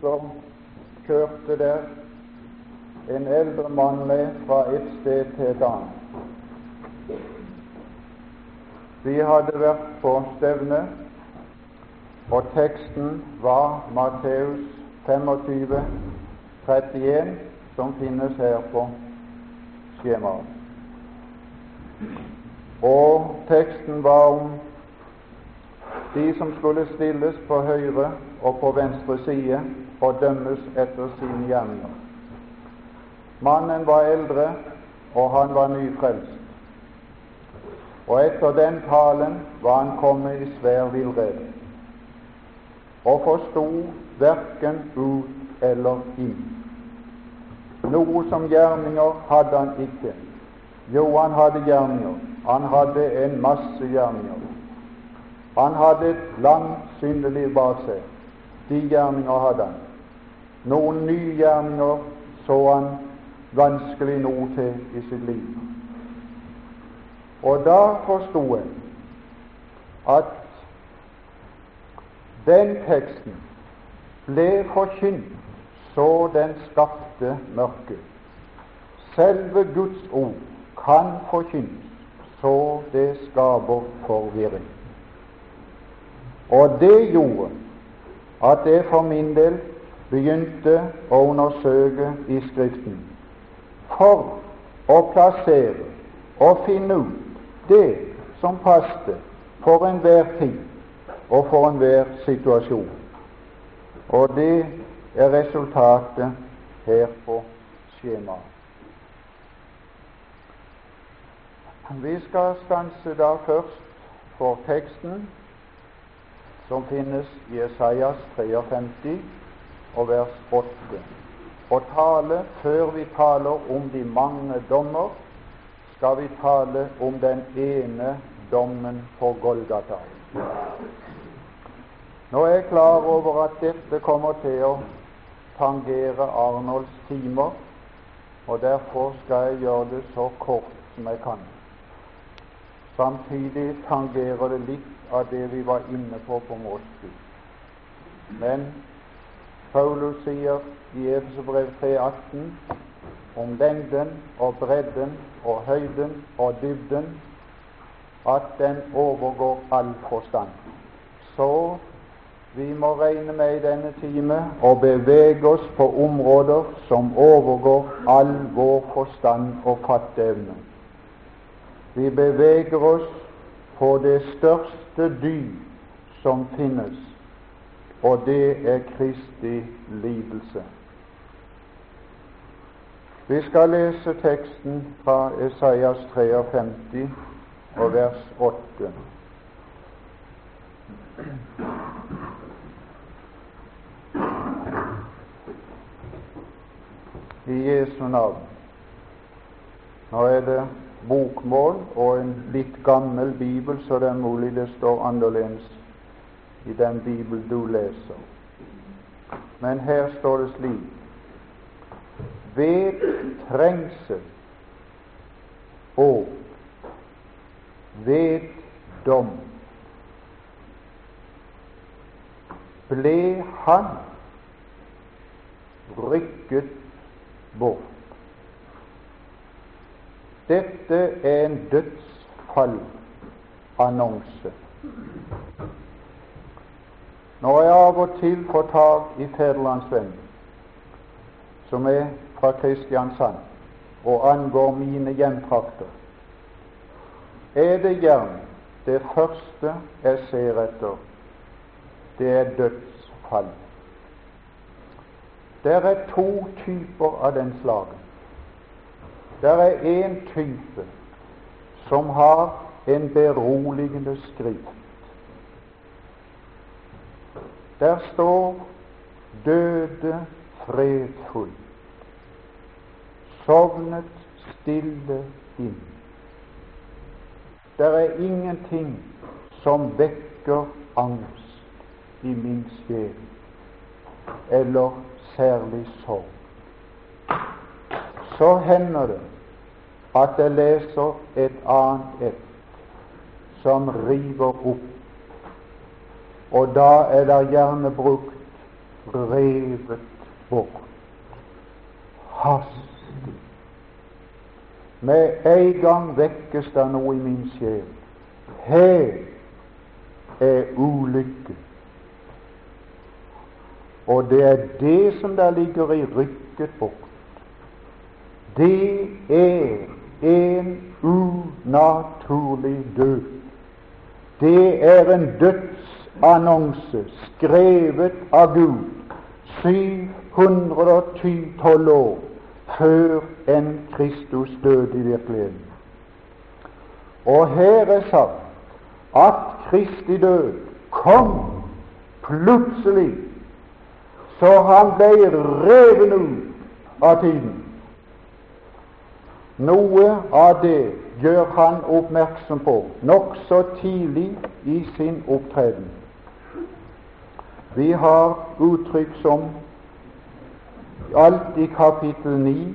som kjørte der en eldre mann med fra et sted til et annet. Vi hadde vært på stevne, og teksten var Matteus 25, 31, som finnes her på skjemaet. Og teksten var om de som skulle stilles på høyre og på venstre side og dømmes etter sine gjerninger. Mannen var eldre, og han var nyfrelst. Og etter den talen var han kommet i svær villrede og forsto verken ut eller inn. Noe som gjerninger hadde han ikke. Jo, han hadde gjerninger. Han hadde en masse gjerninger. Han hadde et langt syndeliv bak seg. De gjerninger hadde han. Noen nye gjerninger så han vanskelig noe til i sitt liv. Og da forsto jeg at den teksten ble forkynt så den skapte mørket. Selve Guds ord kan forkynnes så det skaper forvirring. Og det gjorde at jeg for min del begynte å undersøke i Skriften for å plassere og finne ut det som passet for enhver tid og for enhver situasjon. Og det er resultatet her på skjemaet. Vi skal stanse da først for teksten som finnes i Esaias 53 og vers 8. Å tale, før vi taler om de mange dommer, skal vi tale om den ene dommen på Golgata. Nå er jeg klar over at dette kommer til å tangere Arnolds timer, og derfor skal jeg gjøre det så kort som jeg kan. Samtidig tangerer det litt av det vi var inne på på morgenstid. Men Paulus sier i Efeserbrev 3,18 om lengden og bredden og høyden og dybden at den overgår all forstand. Så vi må regne med i denne time å bevege oss på områder som overgår all vår forstand og fatteevne. Vi beveger oss på det største dyr som finnes, og det er Kristi lidelse. Vi skal lese teksten fra Esaias 53 og vers 8. I Jesu navn. Nå er det bokmål og en litt gammel bibel, så det er mulig det står annerledes i den bibel du leser. Men her står det slik ved trengsel og ved dom ble han rykket bort. Dette er en dødsfallannonse. Når jeg av og til får tak i Fædrelandsvennen, som er fra Kristiansand og angår mine hjemtrakter, er det gjerne det første jeg ser etter, det er dødsfall. Det er to typer av den slagen. Det er en type som har en beroligende skrift. Der står 'døde fredfull', sovnet stille inn. Det er ingenting som vekker angst i min sjel, eller særlig sorg. Så hender det at jeg leser et annet et som river opp. Og da er det gjerne brukt revet bort. Hastig. Med en gang vekkes det noe i min sjel. Her er ulykke. Og det er det som der ligger i rykket bort. Det er en unaturlig død. Det er en dødsannonse skrevet av Gud 712 år før enn Kristus døde i virkeligheten. Og her er sagt at Kristi død kom plutselig, så han ble revet ut av tiden. Noe av det gjør han oppmerksom på nokså tidlig i sin opptreden. Vi har uttrykk som alt i kapittel 9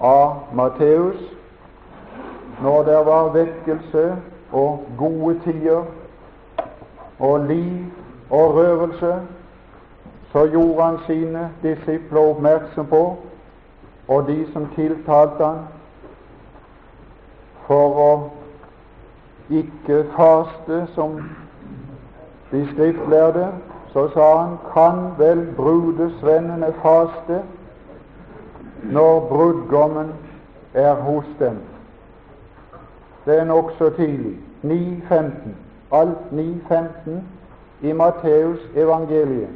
av Matteus, når det var vekkelse og gode tider og liv og røvelse, så gjorde han sine disipler oppmerksom på, og de som tiltalte han, for å ikke faste som de skriftlærde, så sa han kan vel brudesvennene faste når brudgommen er hos dem. Det er nokså tidlig. 9.15. Alt 9.15 i Matteus evangeliet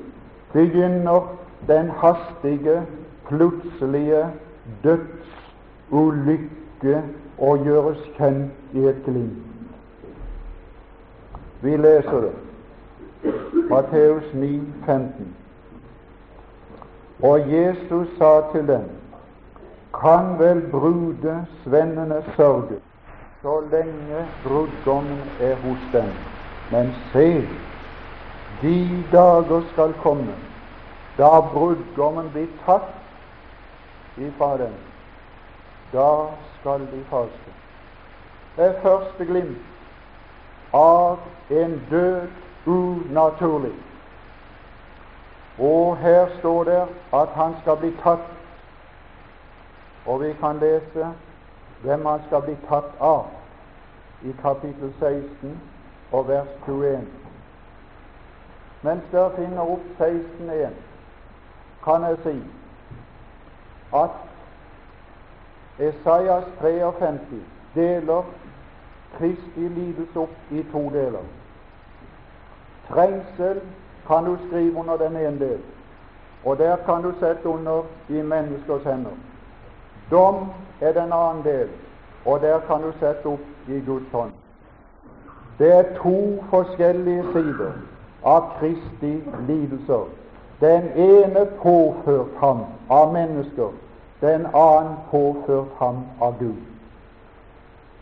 begynner den hastige, plutselige dødsulykke å gjøres kjent i et glimt. Vi leser det. Matteus 9, 15. Og Jesus sa til dem, kan vel brudesvennene sørge så lenge brudgommen er hos dem. Men se, de dager skal komme da brudgommen blir tatt ifra dem. Da skal de falske. Det er første glimt av en død unaturlig. Og her står det at han skal bli tatt, og vi kan lese hvem han skal bli tatt av i kapittel 16 og vers 21. Mens dere finner opp 16.1, kan jeg si at Esaias 53 deler Kristi lidelse opp i to deler. Trengsel kan du skrive under den ene del, og der kan du sette under i menneskers hender. Dom er den annen del, og der kan du sette opp i Guds hånd. Det er to forskjellige sider av Kristi lidelser. Den ene påført ham av mennesker, den annen påført ham av Gud.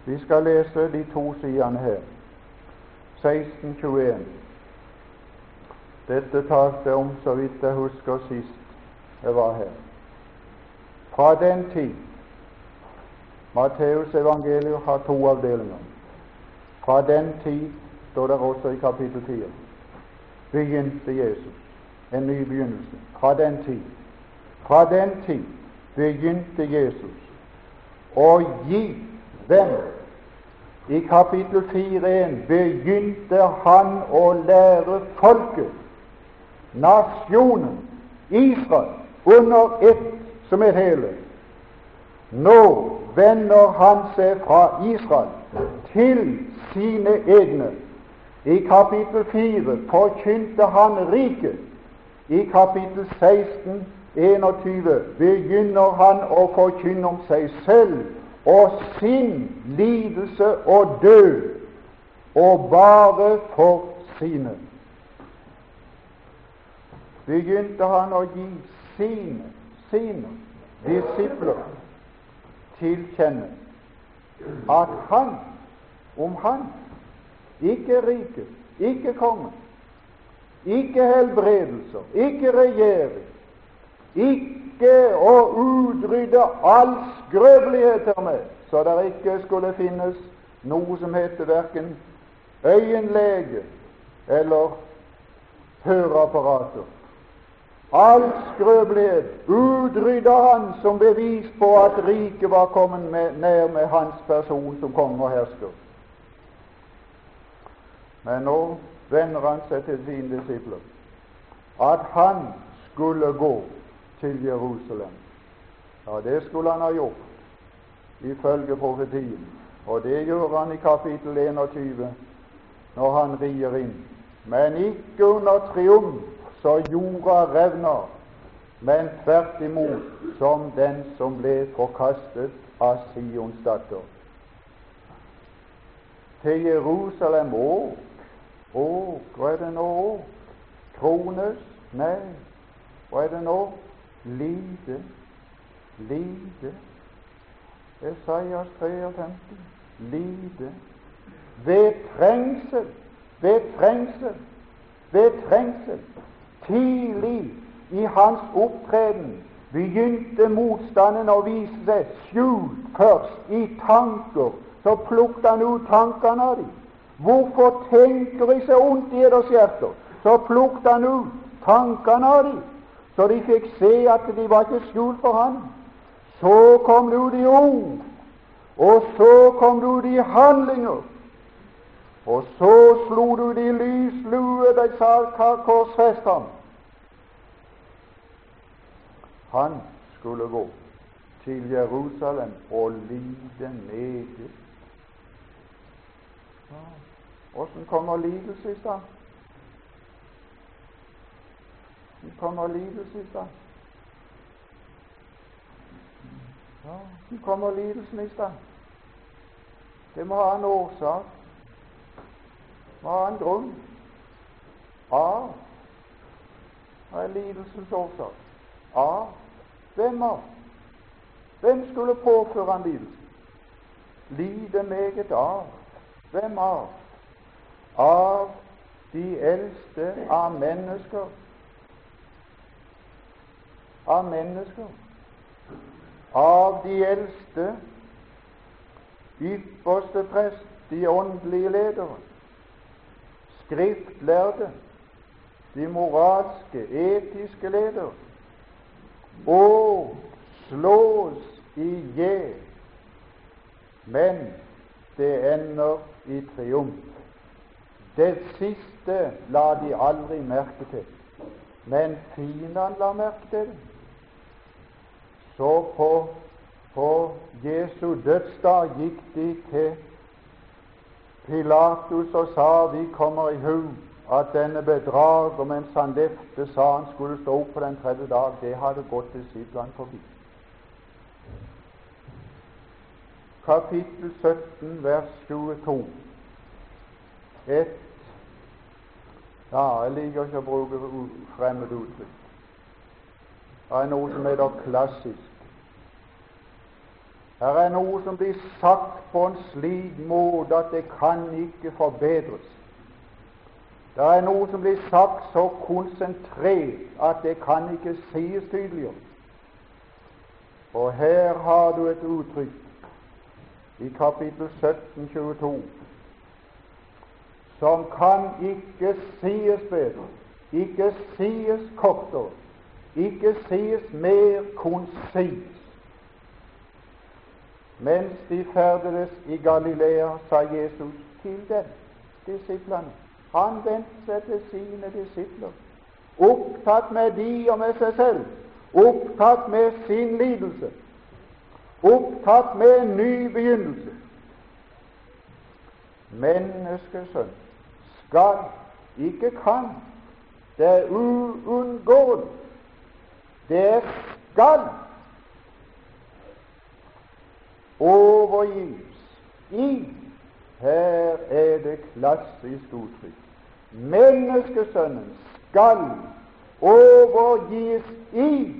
Vi skal lese de to sidene her. 1621. Dette talte jeg om så vidt jeg husker sist jeg var her. Fra den tid Matteus evangeliet har to avdelinger. Fra den tid, står det også i kapittel 10, begynte Jesus en ny begynnelse. Fra den tid. Fra den tid begynte Jesus å gi dem. I kapittel 4.1 begynte han å lære folket, nasjonen, Israel, under ett som et hele. Nå vender han seg fra Israel til sine egne. I kapittel 4 forkynte han riket. I kapittel 16 21 begynner han å forkynne om seg selv og sin lidelse og død, og bare for sine. Begynte han å gi sine, sine disipler til kjenne at han, om han, ikke riket, ikke kongen, ikke helbredelser, ikke regjering, ikke å utrydde all skrøpeligheter med, så det ikke skulle finnes noe som heter verken øyenlege eller høreapparater. All skrøpelighet utrydda han som bevis på at riket var kommet med, nær med hans person som konge og hersker. Men nå vender han seg til sine disipler at han skulle gå til Jerusalem. Ja, det skulle han ha gjort, ifølge profetien. Og det gjør han i kapittel 21 når han rir inn. Men ikke under triumf så jorda revner, men tvert imot som den som ble forkastet av Sions datter. Til Jerusalem òg. Åk, hva er det nå? Krones? Nei, hva er det nå? Lide. Lide. Esaias 53. Lide. Ved trengsel. Ved trengsel. Ved trengsel. Tidlig i hans opptreden begynte motstanden å vise seg skjult først i tanker. Så plukket han ut tankene av dem. Hvorfor tenker de så ondt i deres hjerter? Så plukket han ut tankene av dem, så de fikk se at de var ikke skjult for ham. Så kom det ut i ord, og så kom det ut i handlinger. Og så slo du de i lyslue, de sa korsfest ham. Han skulle gå til Jerusalem og lide meget. Åssen kommer lidelse i stand? Kommer lidelse i stand? Ja, hvordan kommer lidelsen i stand? Det må ha en årsak, må ha en grunn. Av Hva er lidelsens årsak? Av hvem av? Hvem skulle påføre han lidelsen? Lide meget av. Hvem av? Av de eldste av mennesker. Av mennesker. Av de eldste, ypperste prest, de åndelige ledere, skriftlærde, de moralske, etiske ledere, og slås i hjel. Men det ender i triumf. Det siste la de aldri merke til, men fiendene la merke til det. Så på, på Jesu dødsdag gikk de til Pilatus og sa vi kommer i hu at denne bedrager mens han levde, sa han skulle stå opp på den tredje dag. Det hadde gått disiplene forbi. Kapittel 17, vers 22. Et Ja, jeg liker ikke å bruke fremmede uttrykk. Det er noe som heter klassisk. Her er noe som blir sagt på en slik måte at det kan ikke forbedres. Det er noe som blir sagt så konsentrert at det kan ikke sies tydeligere. Og her har du et uttrykk i kapittel 17, 22, som kan ikke sies bedre, ikke sies kortere, ikke sies mer konsist mens de ferdedes i Galilea, sa Jesus til dem, disiplene. Han vendte seg til sine disipler, opptatt med de og med seg selv, opptatt med sin lidelse, opptatt med en ny begynnelse. Menneskesønn skal, ikke kan, det er uunngåelig, det skal overgis i Her er det klassisk uttrykk. Menneskesønnen skal overgis i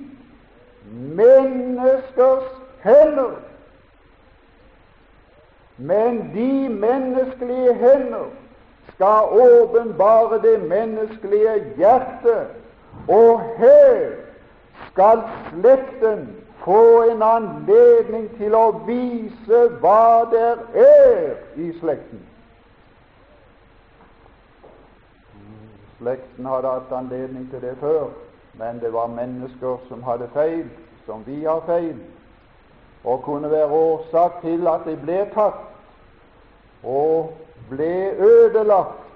menneskers hender. Men de menneskelige hender skal åpenbare det menneskelige hjertet, og her skal slekten få en anledning til å vise hva der er i slekten. Slekten hadde hatt anledning til det før, men det var mennesker som hadde feil, som vi har feil, og kunne være årsak til at de ble tatt og ble ødelagt.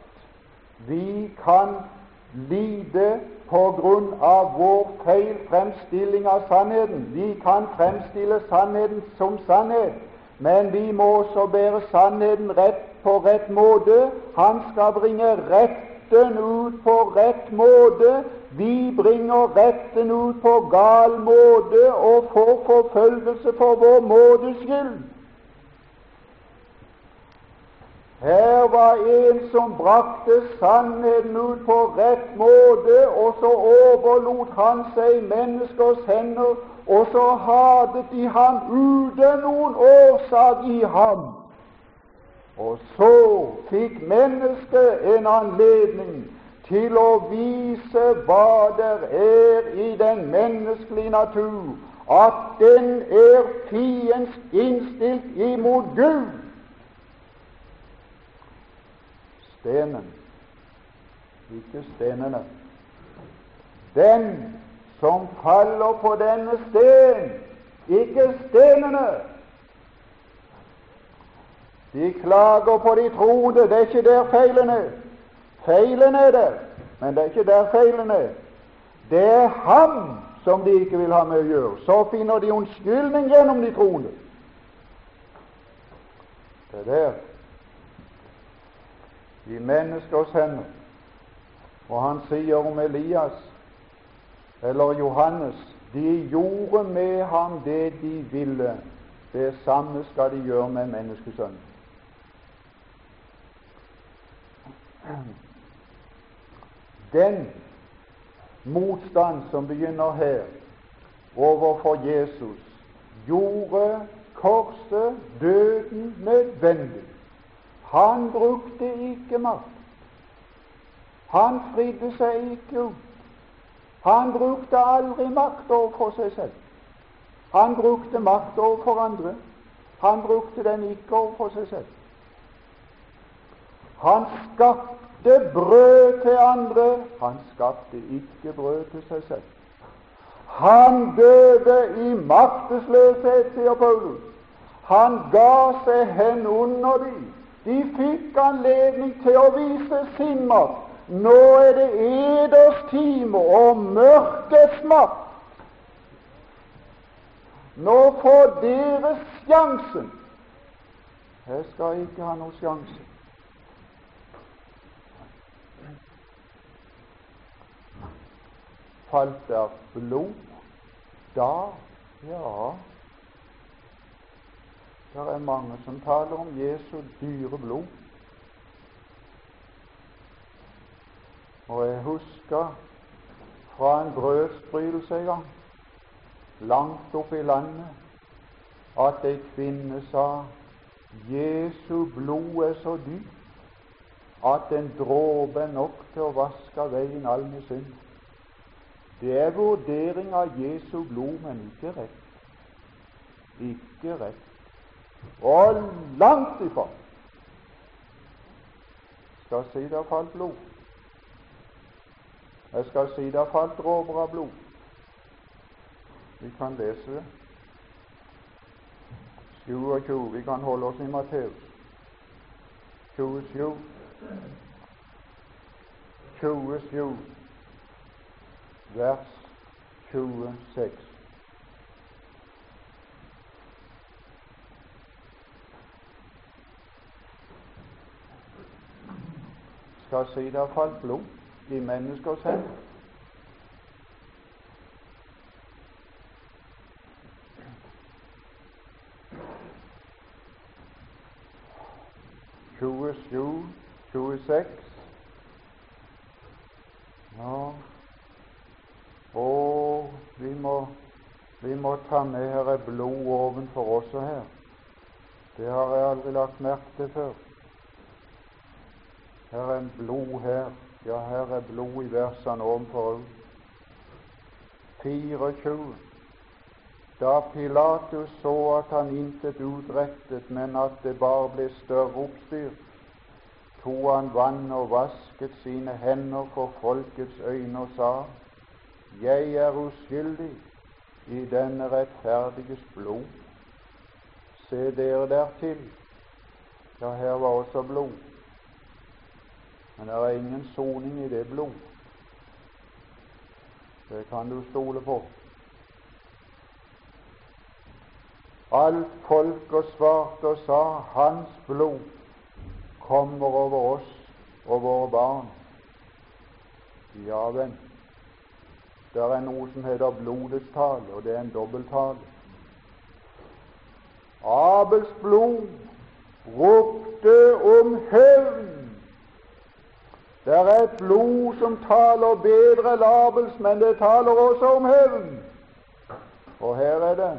Vi kan lide på grunn av vår feil fremstilling av sannheten. Vi kan fremstille sannheten som sannhet, men vi må også bære sannheten rett på rett måte. Han skal bringe retten ut på rett måte. Vi bringer retten ut på gal måte og får forfølgelse for vår måtes skyld. Her var en som brakte sannheten ut på rett måte, og så overlot han seg menneskers hender, og så hatet de ham uten noen årsak i ham. Og så fikk mennesket en anledning til å vise hva det er i den menneskelige natur, at den er fiendsk innstilt imot Gud stenen, ikke stenene. Den som faller på denne sten, ikke stenene. De klager på de troende, det er ikke der feilen er. Feilen er der, men det er ikke der feilen er. Det er ham som de ikke vil ha med å gjøre. Så finner de unnskyldning gjennom de troende. Det er der i menneskers hender. Og han sier om Elias eller Johannes de gjorde med ham det de ville. Det samme skal de gjøre med menneskesønnen. Den motstand som begynner her overfor Jesus, gjorde korset, døden, nødvendig. Han brukte ikke makt. Han fridde seg ikke ut. Han brukte aldri makt overfor seg selv. Han brukte makt overfor andre. Han brukte den ikke overfor seg selv. Han skapte brød til andre. Han skapte ikke brød til seg selv. Han døde i maktesløshet, sier Paulus. Han ga seg hen under dem de fikk anledning til å vise sin makt. Nå er det eders time og mørkets makt. Nå får dere sjansen. Jeg skal ikke ha noen sjanse. Falt der blod da? Ja, det er mange som taler om Jesu dyre blod. Og jeg husker fra en brødsbrytelse en gang, langt oppe i landet, at ei kvinne sa Jesu blod er så dyrt at en dråpe er nok til å vaske veien all min synd. Det er vurdering av Jesu blod, men ikke rett. Ikke rett og langt ifra skal si det falt blod. Jeg skal si det falt dråper av blod. Vi kan lese det. 27. Vi kan holde oss i Matteus. 27. 27, vers 26. skal si det har falt blod i menneskers hender. Tjuesju, tjueseks Ja, og vi må, vi må ta med Her er blod ovenfor også her. Det har jeg aldri lagt merke til før. Her er en blod her. Ja, her er blod i versene ovenfor òg. 24. Da Pilatus så at han intet utrettet, men at det bare ble større oppstyr, tok han vann og vasket sine hender for folkets øyne og sa:" jeg er uskyldig i denne rettferdiges blod. Se dere dertil. Ja, her var også blod. Men det er ingen soning i det blod. Det kan du stole på. Alt folk og svarte og sa hans blod kommer over oss og våre barn. Ja vel, det er noe som heter blodets tale, og det er en dobbelttale. Abels blod ropte om hevn. Det er et blod som taler bedre labels, men det taler også om hevn. Og her er det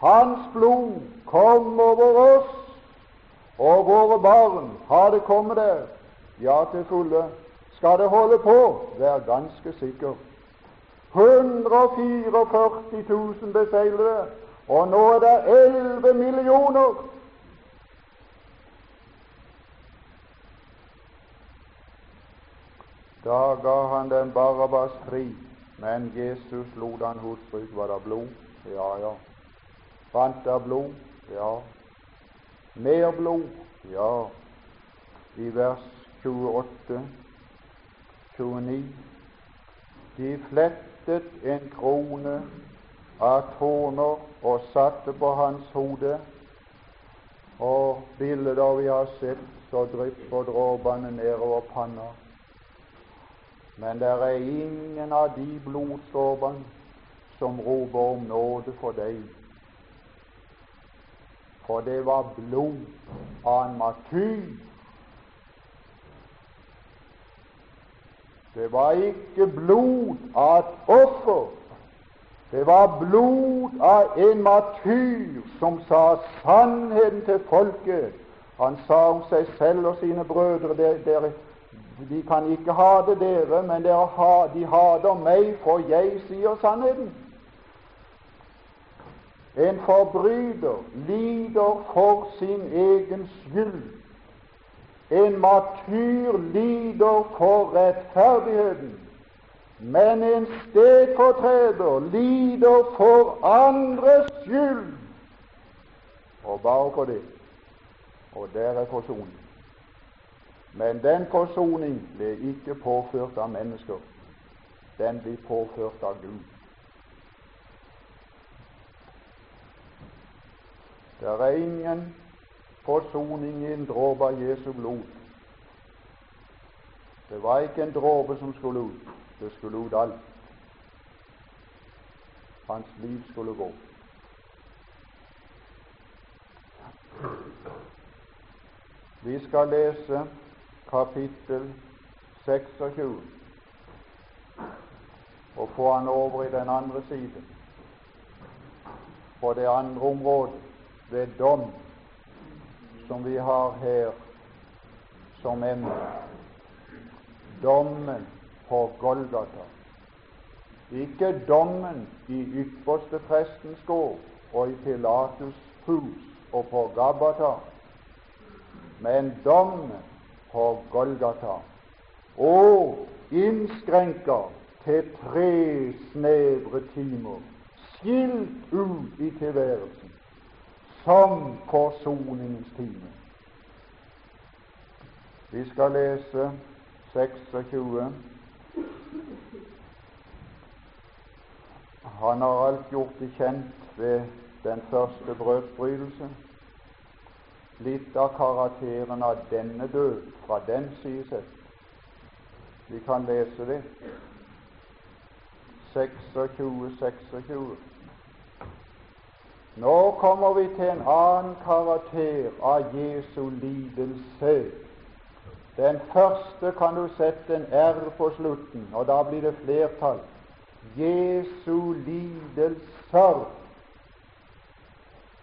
Hans blod kom over oss og våre barn. Har det kommet der? Ja, til fulle. Skal det holde på? Vær ganske sikker. 144 000 beseglede, og nå er det 11 millioner. Da ga han den Barabbas fri, men Jesus lot han husbruk. Var det blod? Ja, ja. Fant det blod? Ja. Mer blod? Ja. I vers 28, 29 De flettet en krone av tårner og satte på hans hode, og bilder vi har sett, så drypper dråpene nedover panna. Men det er ingen av de blodsdråpene som roper om nåde for deg. For det var blod av en martyr Det var ikke blod av et offer. Det var blod av en martyr som sa sannheten til folket. Han sa om seg selv og sine brødre dere, De kan ikke hate dere, men dere, de hater meg, for jeg sier sannheten. En forbryter lider for sin egen skyld. En matyr lider for rettferdigheten, men en stedfortreder lider for andres skyld. Og bare for det. Og der er forsoning. Men den forsoning ble ikke påført av mennesker. Den blir påført av Gud. Det er ingen forsoning i en dråpe av Jesu blod. Det var ikke en dråpe som skulle ut, det skulle ut alt. Hans liv skulle gå. Vi skal lese kapittel 26 og få han over i den andre siden, på det andre området, ved dom som vi har her som emne. Dommen på Golgata. Ikke dommen i ypperste prestens gård og i Pilatus' hus og på Gabata, men dommen på Golgata og innskrenker til tre snevre timer, skilt ut i tilværelsen som forsoningens time. Vi skal lese 26. Han har alt gjort det kjent ved den første brødsbrytelse. Litt av karakteren av denne død fra den side. Vi kan lese det. 26, 26. Nå kommer vi til en annen karakter av Jesu lidelse. Den første kan du sette en R på slutten, og da blir det flertall. Jesu lidelser.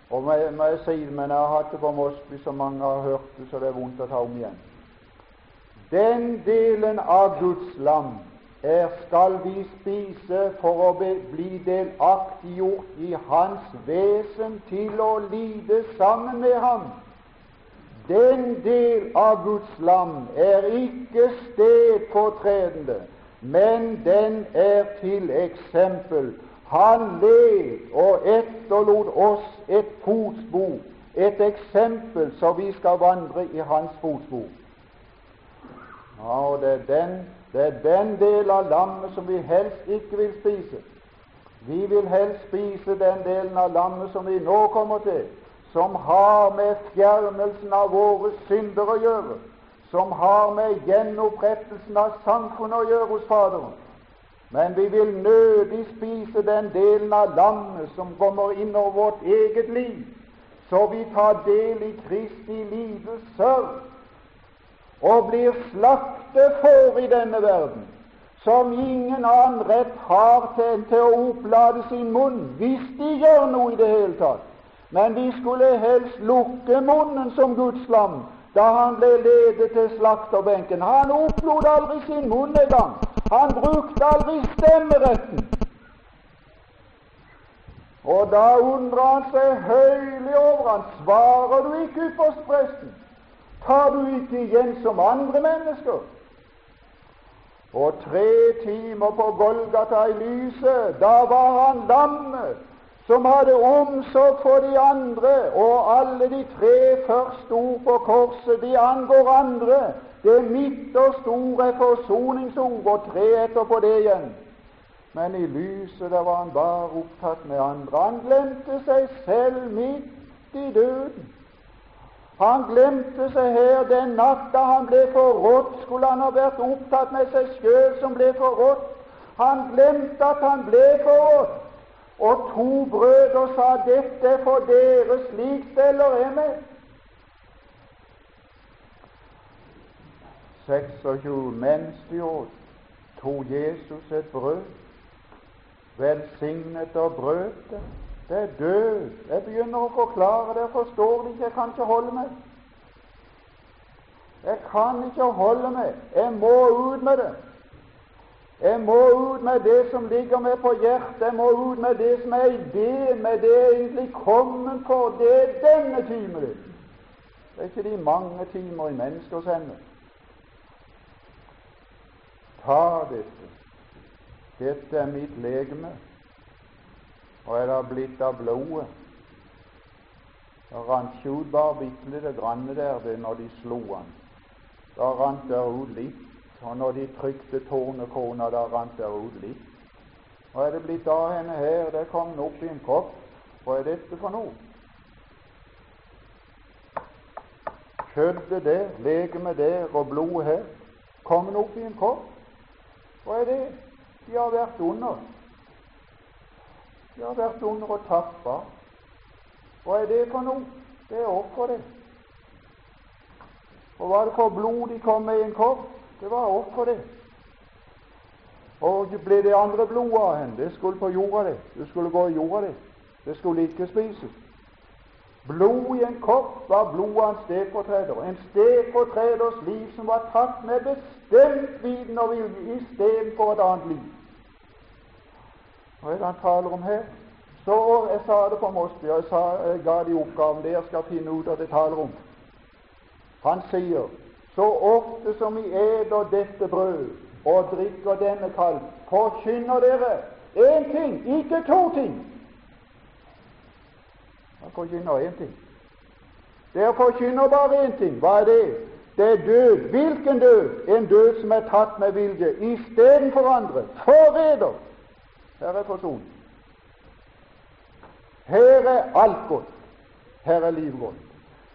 Og må må jeg si det, men jeg har hatt det på Mosby, så mange har hørt det, så det er vondt å ta om igjen. Den delen av Guds lam er skal vi spise for å bli delaktiggjort i Hans vesen til å lide sammen med Ham. Den del av Guds lam er ikke stedfortredende, men den er til eksempel. Han led og etterlot oss et fotspor, et eksempel, så vi skal vandre i hans fotspor. Ja, og det er, den, det er den del av lammet som vi helst ikke vil spise. Vi vil helst spise den delen av lammet som vi nå kommer til, som har med fjernelsen av våre synder å gjøre, som har med gjenopprettelsen av samfunnet å gjøre hos Faderen. Men vi vil nødig spise den delen av lammet som kommer inn over vårt eget liv, så vi tar del i Kristi livets sørg og blir slaktefår i denne verden, som ingen annen rett har til, til å opplade sin munn, hvis de gjør noe i det hele tatt. Men de skulle helst lukke munnen som Guds lam da han ble ledet til slakterbenken. Han opplod aldri sin munn engang. Han brukte aldri stemmeretten. Og da undrer han seg høylig over han. Svarer du ikke ypperstepresten? Tar du ikke igjen som andre mennesker? Og tre timer på Golgata i lyset, da var han lammet som hadde omsorg for de andre, og alle de tre første ord på korset, de angår andre. Det midterste og store forsoningsord, og tre etterpå det igjen. Men i lyset der var han bare opptatt med andre. Han glemte seg selv midt i døden. Han glemte seg her den natta han ble forrådt. Skulle han ha vært opptatt med seg sjøl som ble forrådt? Han glemte at han ble forrådt. Og to brødre sa, 'Dette for dere, slik steller jeg med'. 26 mens de åt, tok Jesus et brød, velsignet og brøt det det er død. Jeg begynner å forklare det, jeg forstår det ikke, jeg kan ikke holde meg. Jeg kan ikke holde meg. Jeg må ut med det. Jeg må ut med det som ligger meg på hjertet. Jeg må ut med det som er ideen, med det jeg egentlig kommet for. Det er denne timen. Det er ikke de mange timer i menneskers ende. Ta dette. Dette er mitt legeme og er det blitt av blodet. Da rant bitte det grann der det når de slo han. Da rant det ut litt. Og når de trykte tårnekrona, da rant det ut litt. Og er det blitt av henne her? Det kom den opp i en kopp. Hva er dette for noe? Kjøttet der, legemet der og blodet her, kom den opp i en kopp. Hva er det de har vært under? De har vært under og tappa. Hva er det for noe? Det er offer, det. Og er det for blod de kom med i en kopp? Det var offer, det. Og ble det andre blod av henne? Det skulle på jorda, det. Det skulle gå i jorda, det. Det skulle ikke spises. Blod i en kopp var blodet av en stedfortreder. En stedfortreders liv som var tatt med bestemt viten og vilje istedenfor et annet liv. Hva er det han taler om her? Så Jeg sa det på Mosby, og jeg, sa, jeg ga de oppgaven jeg skal finne ut av det taler om. Han sier så ofte som vi eter dette brød og drikker denne kalv, forkynner dere én ting, ikke to ting. Han forkynner én ting. Dere forkynner bare én ting. Hva er det? Det er død. Hvilken død? En død som er tatt med vilje istedenfor andre. Forræder! Her er forsoning. Her er alt godt. Her er livet godt.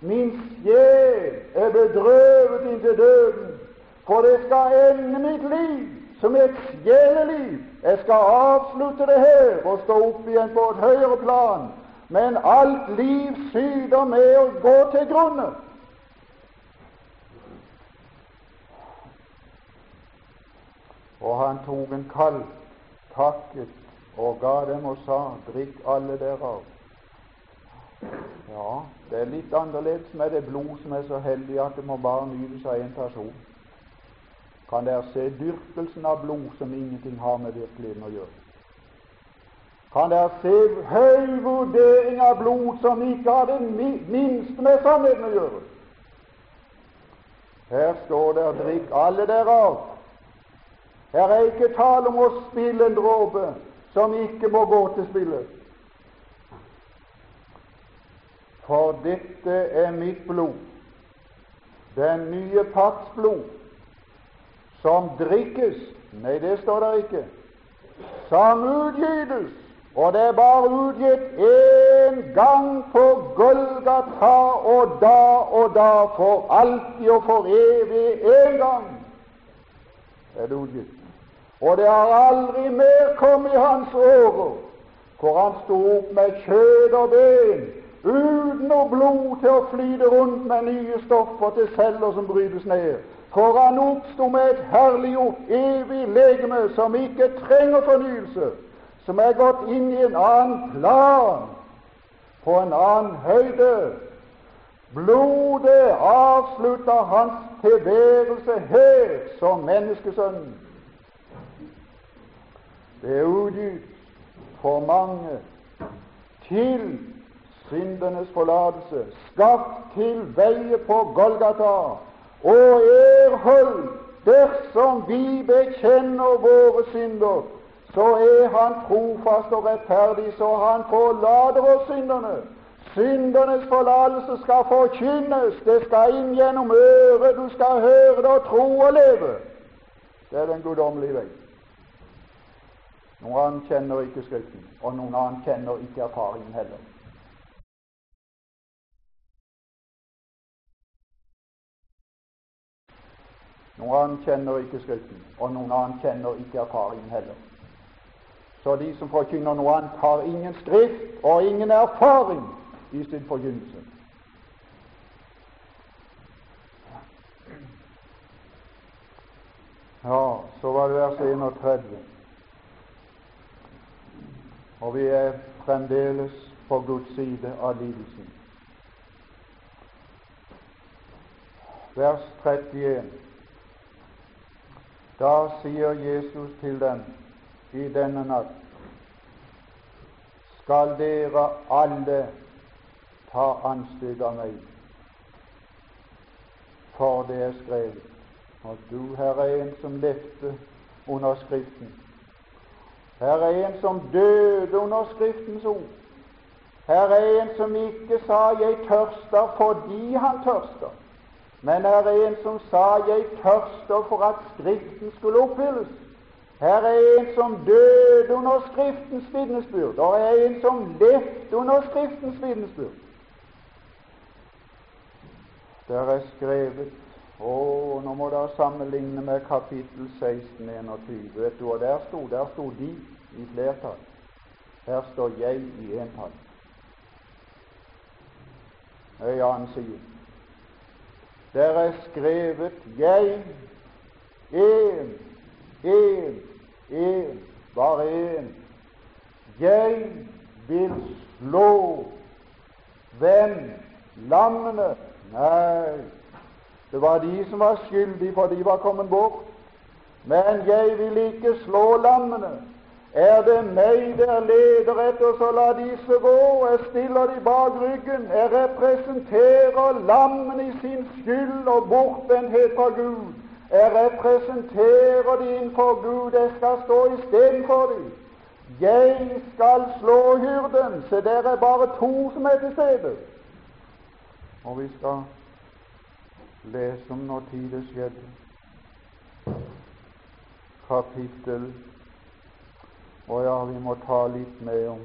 Min sjel er bedrøvet inntil døden, for det skal ende mitt liv som et sjeleliv. Jeg skal avslutte det her og stå opp igjen på et høyere plan, men alt liv syder med å gå til grunne. Og han tok en kalv, takket og ga dem og sa:" Drikk alle derav. Ja, det er litt annerledes med det blod som er så heldig at det må bare nytes av én person. Kan dere se dyrkelsen av blod som ingenting har med virkeligheten å gjøre? Kan dere se høy vurdering av blod som ikke har det minste med sannheten å gjøre? Her står det 'drikk alle derav'. Her er ikke tale om å spille en dråpe som ikke må gå til spille. For dette er mitt blod, den nye pakts blod, som drikkes Nei, det står der ikke. Som utgytes, og det er bare utgitt én gang på Golgata, og da og da, for alltid og for evig én gang er det utgitt. Og det har aldri mer kommet i hans årer, hvor han sto opp med kjød og ben, uten noe blod til å flyte rundt med nye stoffer til celler som brytes ned. For han oppsto med et herliggjort, evig legeme som ikke trenger fornyelse, som er gått inn i en annen plan, på en annen høyde. Blodet avslutter hans tilværelse her som menneskesønn. Det er utgitt for mange til syndenes forlatelse, skapt til veie på Golgata, og erhold dersom vi bekjenner våre synder, så er Han trofast og rettferdig, så Han forlater oss synderne. Syndernes forlatelse skal forkynnes, det skal inn gjennom øret, du skal høre det og tro og leve. Det er den guddommelige vei. Noen annen kjenner ikke Skriften, og noen annen kjenner ikke erfaringen heller. Noen annen kjenner ikke Skriften, og noen annen kjenner ikke erfaringen heller. Så de som forkynner noe annet, har ingen skrift og ingen erfaring i sin forkynnelse. Ja, så var det vers 31. Og vi er fremdeles på Guds side av lidelsen. Vers 31. Da sier Jesus til dem i denne natt skal dere alle ta anstøt av meg, for det er skrevet. Og du, her er en som levde under Skriften, her er en som døde under Skriftens ord. Her er en som ikke sa 'jeg tørster' fordi han tørster, men her er en som sa 'jeg tørster for at Skriften skulle oppfylles'. Her er en som døde under Skriftens vitnesbyrd, og her er en som levde under Skriftens vitnesbyrd. Der er skrevet å, nå må dere sammenligne med kapittel 16, 21. Vet du hva der sto? Der sto de i flertall. Her står jeg i entall. Ei annen side. Der er skrevet 'jeg', én, én, én, bare én. Jeg vil slå hvem? Lammene? Nei, det var de som var skyldige, for de var kommet bort. Men jeg vil ikke slå lammene. Er det meg der leder etter, så la disse gå. Jeg stiller de bak ryggen. Jeg representerer lammene i sin skyld og bortvendthet fra Gud. Jeg representerer de innenfor Gud. Jeg skal stå istedenfor dem. Jeg skal slå hyrden. Se, der er bare to som er til stede. Og vi skal lese om når tid det skjedde. Kapittel og ja, vi må ta litt med om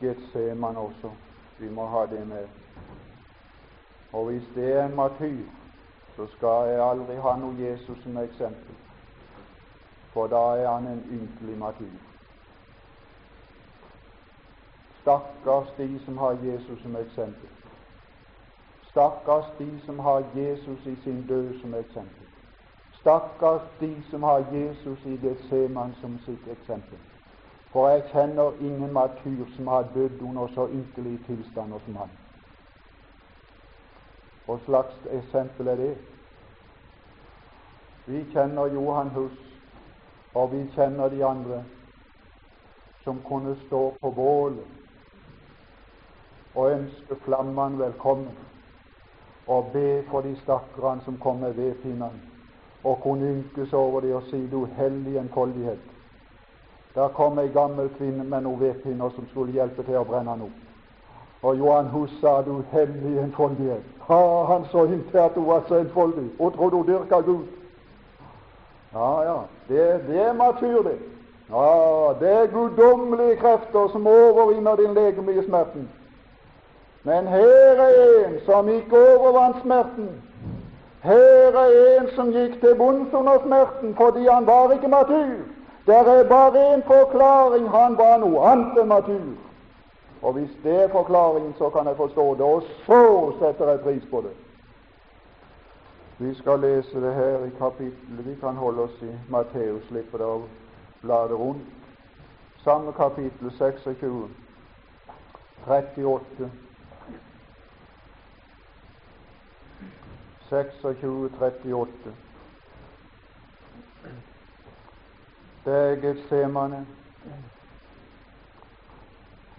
Getseman også. Vi må ha det med. Og hvis det er en martyr, så skal jeg aldri ha noe Jesus som eksempel, for da er han en ynkelig martyr. Stakkars de som har Jesus som eksempel. Stakkars de som har Jesus i sin død som eksempel. Stakkars de som har Jesus i Getseman som sitt eksempel. For jeg kjenner ingen martyr som har dødd under så ynkelige tilstander som han. Hva slags eksempel er det? Vi kjenner Johan Hus, og vi kjenner de andre som kunne stå på bålet og ønske flammene velkommen og be for de stakkarene som kom med vedpinnene og kunne ynkes over det og si du hellige enfoldighet. Der kom ei gammel kvinne med noen vedpinner som skulle hjelpe til å brenne han opp. Og Johan Hussa, du hemmelig enfoldighet. Ha, han så at hun var så enfoldig og trodde hun dyrka Gud. Ja, ja, det, det er matyr, det. Ja, det er guddommelige krefter som overvinner din legemlige smerten. Men her er en som ikke overvant smerten. Her er en som gikk til bunns under smerten fordi han var ikke matur. Der er bare en forklaring han var noe annet enn matur. Og hvis det er forklaringen, så kan jeg forstå det, og så setter jeg pris på det. Vi skal lese det her i kapittelet. Vi kan holde oss i Matteus, slippe det å blade rundt. Samme kapittel 26, 38. 26, 38. Det er Getsemane.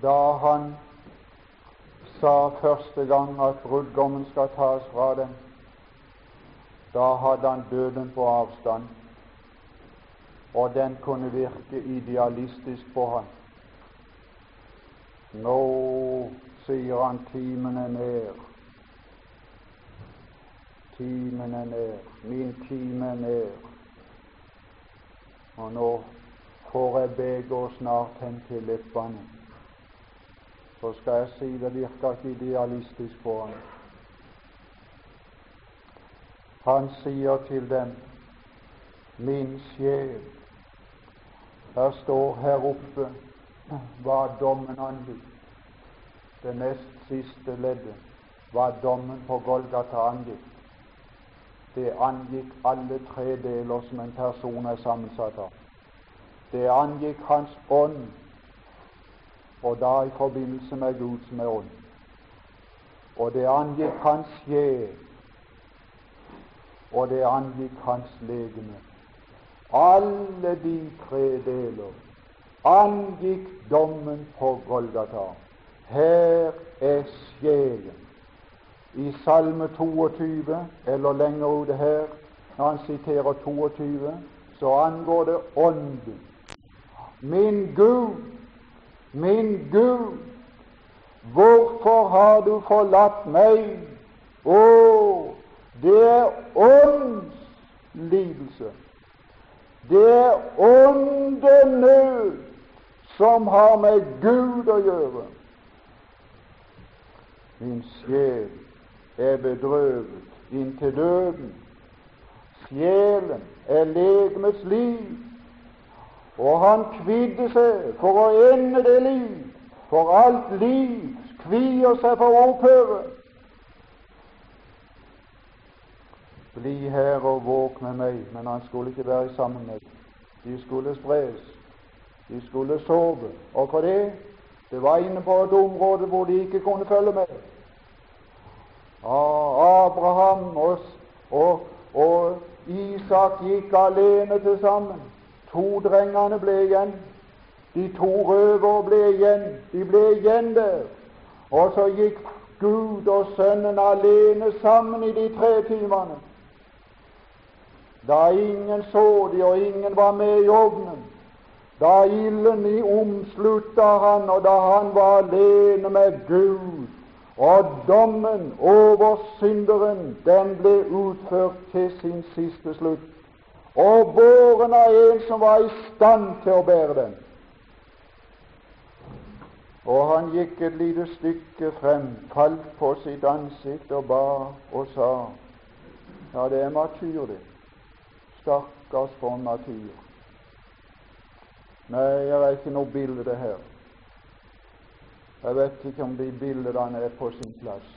Da han sa første gang at brudgommen skal tas fra dem, da hadde han døden på avstand og den kunne virke idealistisk på ham. Nå, sier han, timen er nær. Timen er nær. Min time er nær. Og nå får jeg begeret snart hen til leppene. Så skal jeg si det virker ikke idealistisk på ham. Han sier til dem, min sjel her står her oppe hva dommen angikk. Det nest siste leddet, hva dommen på Golgata angikk. Det angikk alle tre deler som en person er sammensatt av. Det angikk hans ånd, og da i forbindelse med Gud som er ånd. Og det angikk hans sjel, og det angikk hans legeme. Alle de tre deler angikk dommen på Golgata. Her er sjelen. I Salme 22, eller lenger ute her, når han siterer 22, så angår det Ånden. Min Gud, min Gud, hvorfor har du forlatt meg? Å, det er åndslidelse. Det er åndenød som har med Gud å gjøre. Min sjel er bedrøvet inntil døden. Sjelen er legemets liv, og han kvidde seg for å ende det liv, for alt liv kvier seg for å opphøre. Bli her og våk med meg. Men han skulle ikke være sammen med dem. De skulle spres. De skulle sove. Og for det det var inne på et område hvor de ikke kunne følge med. Abraham og, og, og Isak gikk alene til sammen. To drengene ble igjen. De to røvere ble igjen. De ble igjen der. Og så gikk Gud og Sønnen alene sammen i de tre timene. Da ingen så de, og ingen var med i ovnen, da ilden i omslutta han, og da han var alene med Gud, og dommen over synderen, den ble utført til sin siste slutt, og båren av en som var i stand til å bære den. Og han gikk et lite stykke frem, falt på sitt ansikt og ba og sa Ja, det er martyr, det. Stakkars for natur. Nei, jeg er ikke noe bilde her. Jeg vet ikke om de bildene er på sin plass.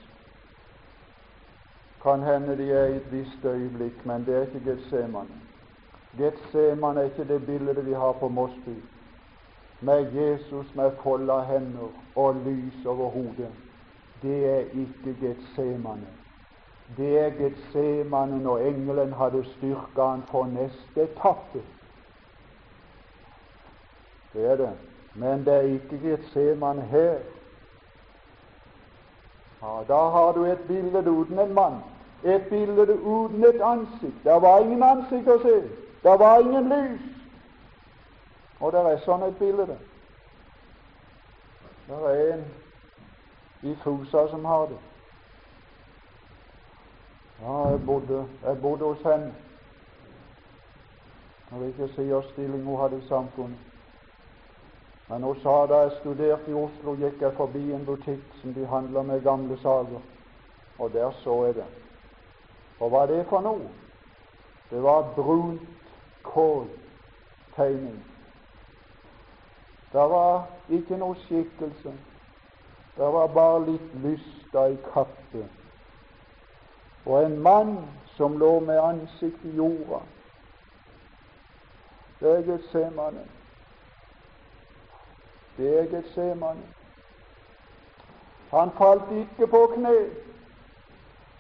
Kan hende de er i et visst øyeblikk, men det er ikke Getsemane. Getsemane er ikke det bildet vi har på Mosby, med Jesus med folda hender og lys over hodet. Det er ikke Getsemane. Det er Getsemane når engelen hadde styrka han for neste etappe. Det er det. Men det er ikke Getsemane her. Ja, da har du et bilde uten en mann. et bilde uten et ansikt. Det var ingen ansikt å se. Det var ingen lys. Og det er sånn et bilde. Det er en i Fusa som har det. Ja, jeg bodde, jeg bodde hos henne. Jeg vil ikke si hvilken stilling hun hadde i samfunnet. Men hun sa da jeg studerte i Oslo, gikk jeg forbi en butikk som de handla med gamle saker, og der så jeg det. Og hva er det for noe? Det var brunt kåltegning. Det var ikke noe skikkelse. Det var bare litt lysta i kappe. Og en mann som lå med ansiktet i jorda. Det er Getsemane. Det er Getsemane. Han falt ikke på kne.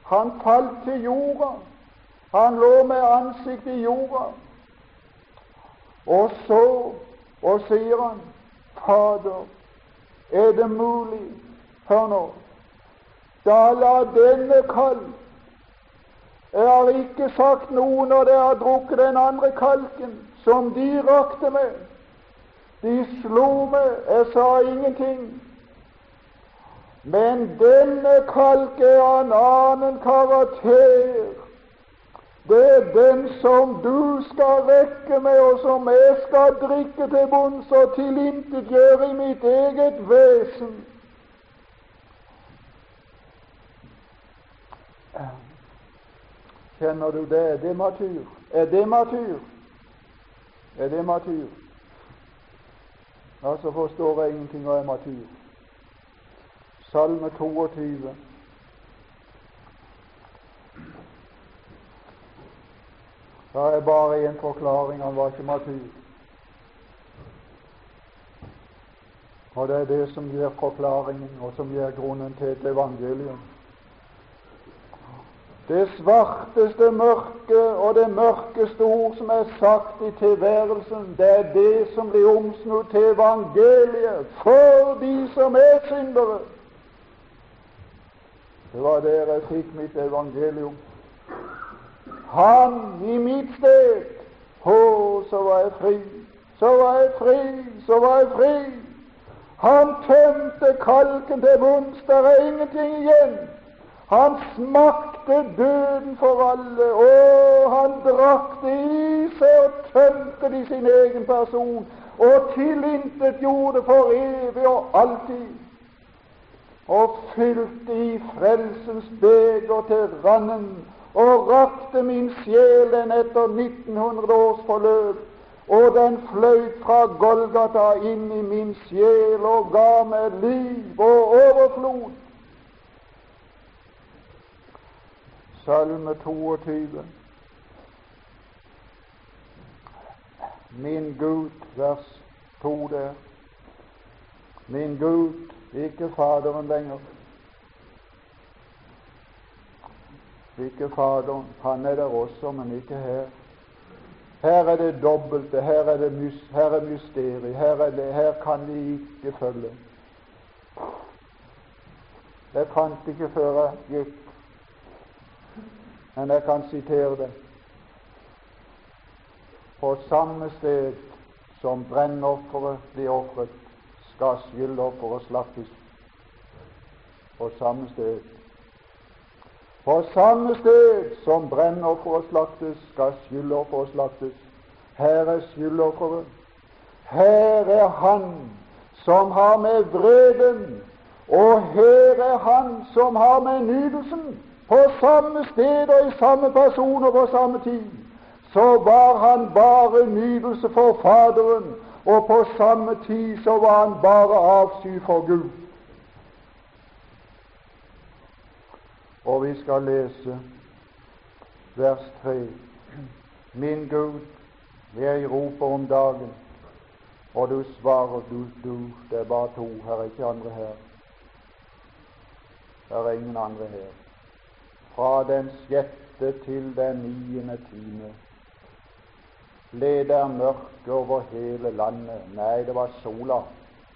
Han falt til jorda. Han lå med ansiktet i jorda. Og så og sier han, Fader, er det mulig? Hør nå. Da la denne kalk. Jeg har ikke sagt noe når dere har drukket den andre kalken som de rakte med. De slo meg, jeg sa ingenting. Men denne kalk er av en annen karakter. Det er den som du skal vekke med, og som jeg skal drikke til bunns og tilintetgjøre i mitt eget vesen. Kjenner du det? Er det matur? Er det matur? Er det matur? Ja, så forstår jeg ingenting er martyr. Salme 22. Det er bare én forklaring. Han var ikke matur. Og det er det som gir forklaringen, og som gir grunnen til et evangelium. Det svarteste mørke og det mørkeste ord som er sagt i tilværelsen, det er det som blir omsnudd til evangeliet for de som er syndere. Det var der jeg fikk mitt evangelium. Han i mitt sted. Å, så var jeg fri. Så var jeg fri. Så var jeg fri. Han tømte kalken til bunns. Det er ingenting igjen. Han smakte døden for alle, og han drakk det i seg og tømte det i sin egen person, og tilintetgjorde for evig og alltid, og fylte i frelsens beger til randen og rakte min sjel den etter 1900 års forløp, og den fløyt fra Golgata inn i min sjel og ga meg liv og overflod. Salme 22. Min Gud, vers 2 der. Min Gud, ikke Faderen lenger, Ikke Faderen. Han er der også, men ikke her. Her er det dobbelte, her er det mys, her er mysteriet, her, er det, her kan vi ikke følge. Jeg fant ikke før jeg gikk, men jeg kan sitere det. På samme sted som brennofferet blir ofret, skal skyldofferet slaktes. På samme sted på samme sted som brennofferet slaktes, skal skyldofferet slaktes. Her er skyldofferet. Her er Han som har med vreden, og her er Han som har med nydelsen. På samme sted og i samme person og på samme tid så var han bare nydelse for Faderen, og på samme tid så var han bare avsky for Gud. Og vi skal lese vers 3. Min Gud, jeg roper om dagen, og du svarer, du, du, det er bare to, her er ikke andre her. Det er ingen andre her. Fra den sjette til den niende time ble der mørke over hele landet. Nei, det var sola.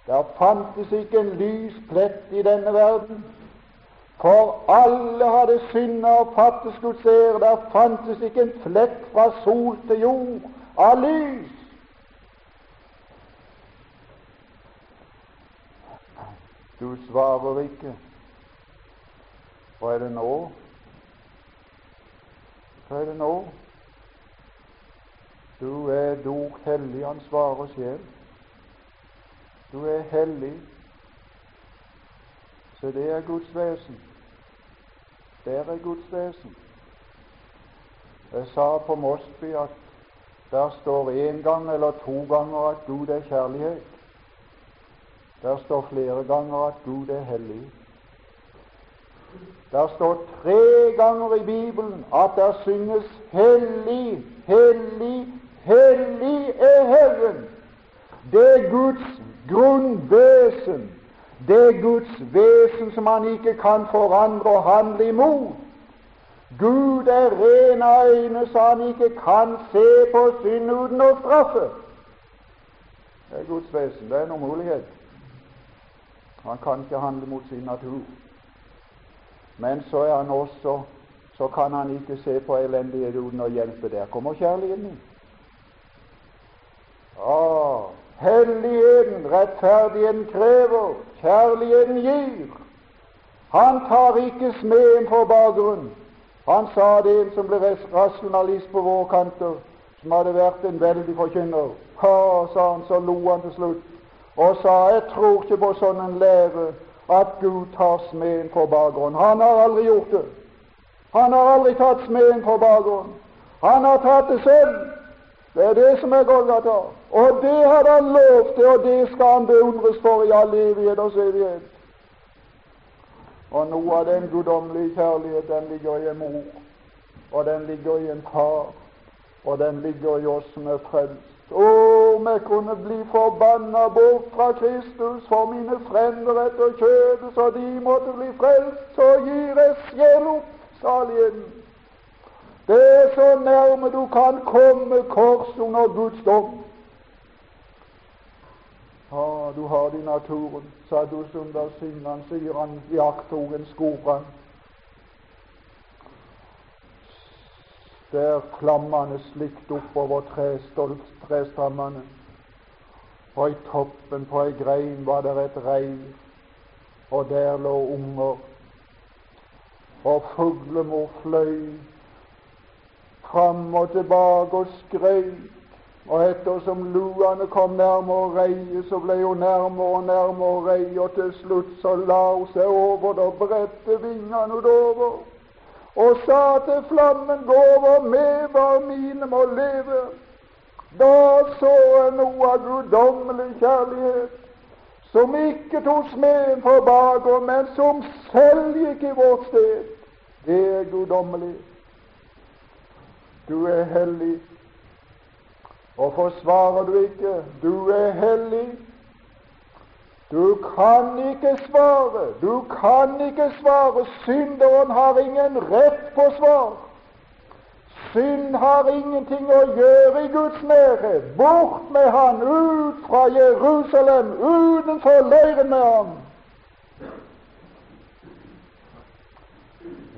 Der fantes ikke en lys plett i denne verden. For alle hadde synda og fattes Guds ære. Der fantes ikke en flekk fra sol til jord av lys. Du svarer ikke. Hva er det nå? Hva er det nå? Du er dog hellig, han svarer sjel. Du er hellig. Så det er Guds vesen. Der er Guds vesen. Jeg sa på Mosby at der står én gang eller to ganger at Gud er kjærlighet. Der står flere ganger at Gud er hellig. Der står tre ganger i Bibelen at der synges 'Hellig, hellig, hellig er Herren'. Det er Guds grunnvesen. Det Guds vesen som han ikke kan forandre og handle imot. Gud er ren av øyne, så han ikke kan se på synd uten å straffe. Det er Guds vesen. Det er en umulighet. Han kan ikke handle mot sin natur. Men så er han også så kan han ikke se på elendighet uten å hjelpe. Der kommer kjærligheten inn. Ah, helligheten, rettferdigheten krever, kjærligheten gir. Han tar ikke smeden for bakgrunn. Han sa det en som ble rasjonalist på våre kanter, som hadde vært en veldig forkynner. Ha, sa han, så lo han til slutt og sa jeg tror ikke på sånn en lære at Gud tar smeden for bakgrunn. Han har aldri gjort det. Han har aldri tatt smeden for bakgrunn. Han har tatt det selv. Det er det som er Golgata. Og det har han lov til, og det skal han beundres for i all evighet og evighet. Og noe av den guddommelige kjærlighet, den ligger i en mor, og den ligger i en far, og den ligger i oss som er frelst. Å, jeg kunne bli forbanna bort fra Kristus for mine frender etter kjødet, så de måtte bli frelst, så gir jeg sjel opp saligheten. Det er så nærme du kan komme kors under Guds dom. Ja, du har det i naturen, sa under syndene, sier han jakttogen Skoran. Der klammene slikt oppover trestammene. Og i toppen på ei grein var det et reir, og der lå unger. Og fuglemor fløy fram og tilbake og skrøt og ettersom luene kom nærmere reiet, så ble hun nærmere og nærmere reiet, og til slutt så la hun seg over det og bredte vingene utover og sa til flammen, gå over med var mine må leve. Da så jeg noe av guddommelig kjærlighet, som ikke tok smeden for baker, men som selv gikk i vårt sted. Det er guddommelig. Du er hellig, og forsvarer du ikke, du er hellig. Du kan ikke svare, du kan ikke svare. Synderen har ingen rett på svar. Synd har ingenting å gjøre i Guds nærhet. Bort med han, ut fra Jerusalem, utenfor leiren med ham.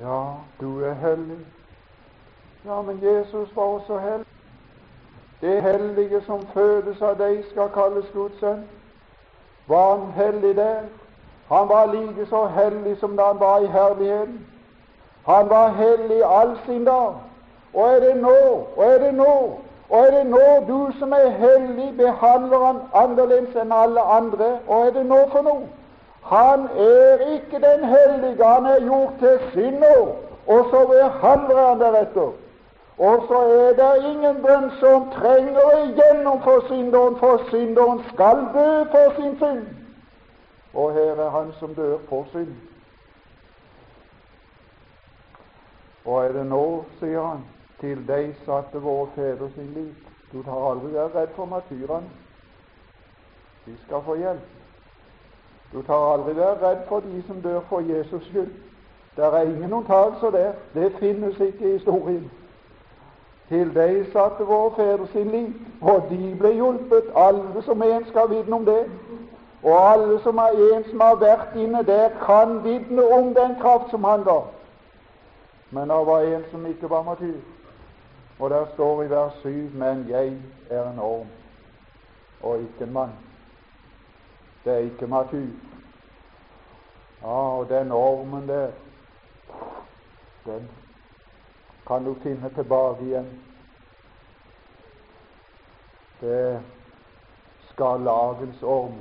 Ja, du er hellig. Ja, men Jesus var også hellig. Det hellige som fødes av deg, skal kalles Guds sønn. Var han hellig der? Han var like så hellig som da han var i herligheten. Han var hellig all sin dag. Og er det nå, og er det nå, og er det nå du som er hellig, behandler han annerledes enn alle andre? Og er det nå for noe? Han er ikke den hellige, han er gjort til synder, og så behandler han deretter. Og så er det ingen bønn som trenger igjennom for synderen, for synderen skal dø for sin synd. Og her er han som dør for synd. Og er det nå, sier han, til deg satte våre fedre sin lit. Du tar aldri vært redd for martyrene. De skal få hjelp. Du tar aldri vært redd for de som dør for Jesus skyld. Der er ingen unntakelser der. Det finnes ikke i historien. Til deg satte våre fedre sin liv, og de ble hjulpet. Alle som en skal vitne om det. Og alle som er en som har vært inne der, kan vitne om den kraft som han ga. Men det var en som ikke var matur. Og der står i vers 7 Men jeg er en orm og ikke en mann. Det er ikke matur. Ja, og den ormen der, den kan du finne tilbake igjen. Det skal lagens orm.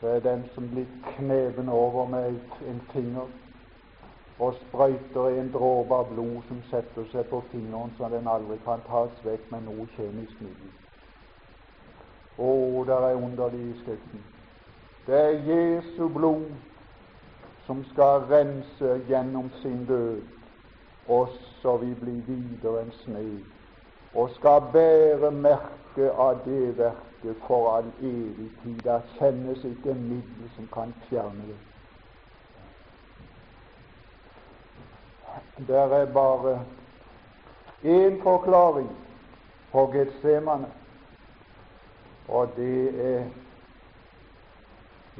Det er den som blir kneven over med en finger og sprøyter en dråpe av blod som setter seg på fingeren så den aldri kan tas vekk med noe kjemisk middel. Å, der er underlig i Skriften. Det er Jesu blod som skal rense gjennom sin død, og så vi blir videre enn sne, og skal bære merke av det verket for all evig tid. Det kjennes ikke middel som kan fjerne det. Det er bare én forklaring på Getsemane, og det er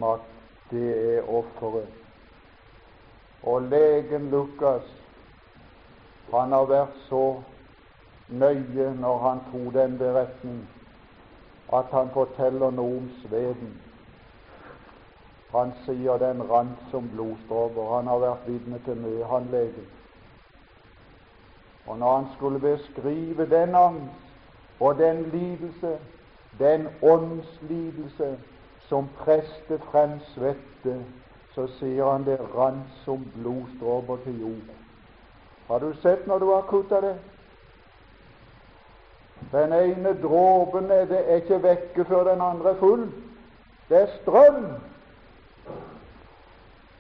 at det er offeret. Og legen Lukas, han har vært så nøye når han tok den beretning, at han forteller noe om sveden. Han sier den rant som blodstråper. Han har vært vitne til mye, han legen. Og når han skulle beskrive den angst og den lidelse, den åndslidelse som preste frem svette, så sier han det rant som blodstråper til jord. Har du sett når du har kutta det? Den ene dråpen er, ikke vekke før den andre er full. Det er strøm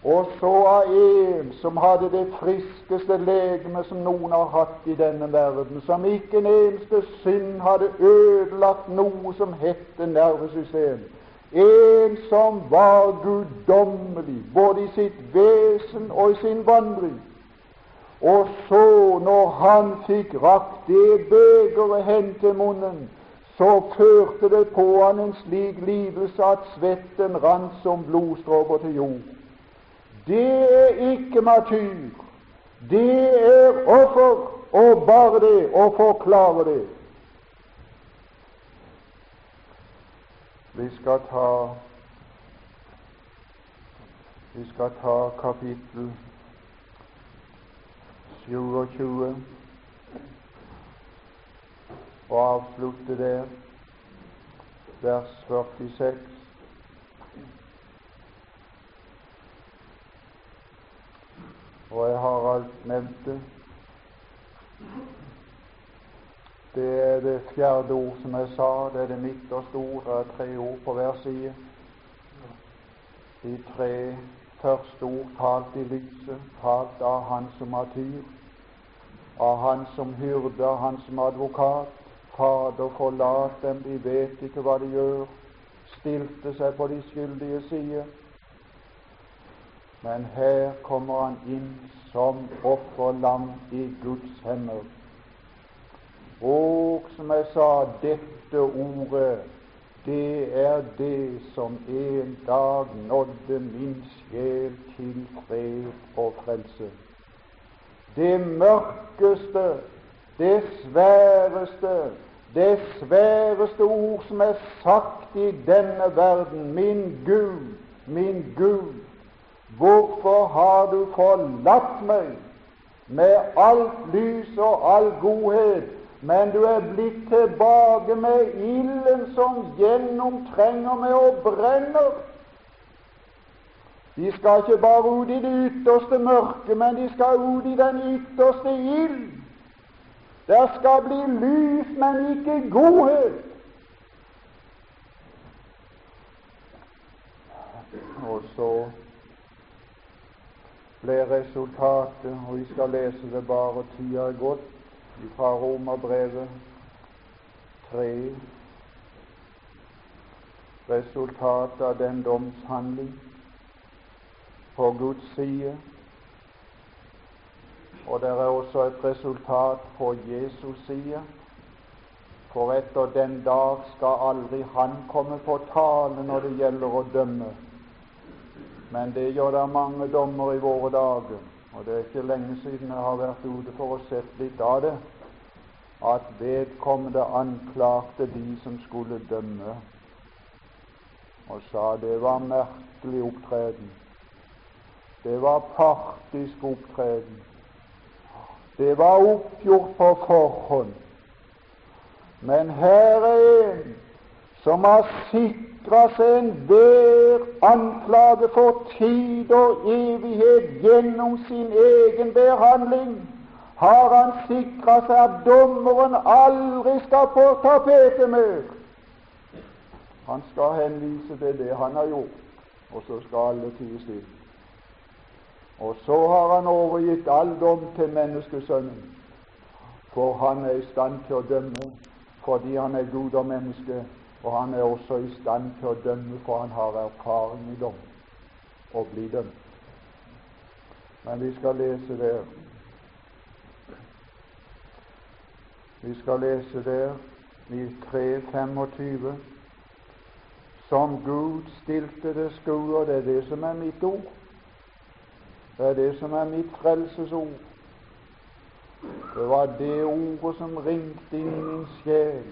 og så av en som hadde det friskeste legeme som noen har hatt i denne verden, som ikke en eneste synd hadde ødelagt noe som hette nervesystem. En som var guddommelig både i sitt vesen og i sin vandring. Og så, når han fikk rakt det begeret hen til munnen, så førte det på han en slik lidelse at svetten rant som blodstråper til jord. Det er ikke matyr. Det er offer, og bare det å forklare det. Vi skal ta Vi skal ta kapittel 27 og avslutte der, vers 46. og jeg har alt nevnt det. Det er det fjerde ord som jeg sa, det er det midterste ord. Det er tre ord på hver side. De tre første ord talt i lyset, talt av Han som martyr, av Han som hyrde, av Han som advokat. Fader, forlat dem, de vet ikke hva de gjør. Stilte seg på de skyldige side men her kommer han inn som offerlam i Guds hender. Og som jeg sa, dette ordet, det er det som en dag nådde min sjel til fred og frelse. Det mørkeste, det sværeste, det sværeste ord som er sagt i denne verden. Min Gud, min Gud, Hvorfor har du forlatt meg med alt lys og all godhet, men du er blitt tilbake med ilden som gjennomtrenger meg og brenner? De skal ikke bare ut i det ytterste mørket, men de skal ut i den ytterste ild. Der skal bli lys, men ikke godhet. Og så ble resultatet, og vi skal lese det bare tida er gått, fra Romerbrevet 3. Resultatet av den domshandling på Guds side. Og det er også et resultat på Jesus side. For etter den dag skal aldri han komme på tale når det gjelder å dømme. Men det gjør det mange dommer i våre dager, og det er ikke lenge siden jeg har vært ute for å sett litt av det, at vedkommende anklagte de som skulle dømme, og sa det var merkelig opptreden. Det var partisk opptreden. Det var oppgjort på forhånd. Men her er en som har sikra seg enhver anklage for tid og evighet gjennom sin egen behandling. Har han sikra seg at dommeren aldri skal på tapetet mer. Han skal henvise til det han har gjort, og så skal alle tie stille. Og så har han overgitt all dom til menneskesønnen, for han er i stand til å dømme fordi han er Gud og menneske, og han er også i stand til å dømme, for han har erfaring i dom og bli dømt. Men vi skal lese der Vi skal lese der i 3.25 som Gud stilte det skuer. det er det som er mitt ord. Det er det som er mitt frelsesord. Det var det ordet som ringte inn i min sjel.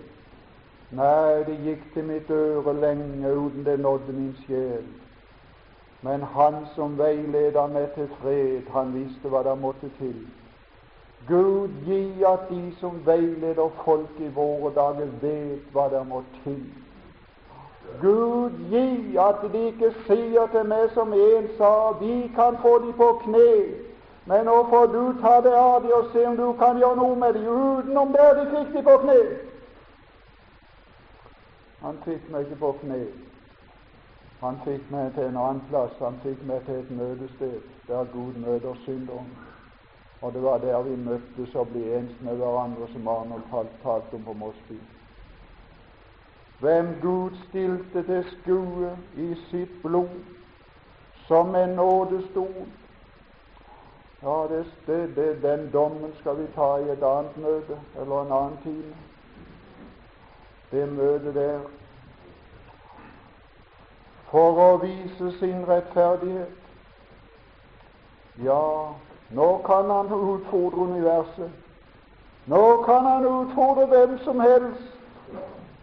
Nei, det gikk til mitt øre lenge uten det nådde min sjel. Men han som veileder meg til fred, han visste hva det måtte til. Gud gi at de som veileder folk i våre dager, vet hva det må til Gud gi at de ikke sier til meg som en sa, vi kan få de på kne, men nå får du ta det av de og se om du kan gjøre noe med de utenom der de fikk de på kne. Han fikk meg ikke på kne. Han fikk meg til en annen plass. Han fikk meg til et møtested der Gud møter synderen. Og det var der vi møttes og ble ens med hverandre, som Arnold talte om på Mosby hvem Gud stilte til skue i sitt blod som en nådestol. Ja, det, det, den dommen skal vi ta i et annet møte eller en annen time. Det møtet der for å vise sin rettferdighet. Ja, nå kan han utfordre universet. Nå kan han utfordre hvem som helst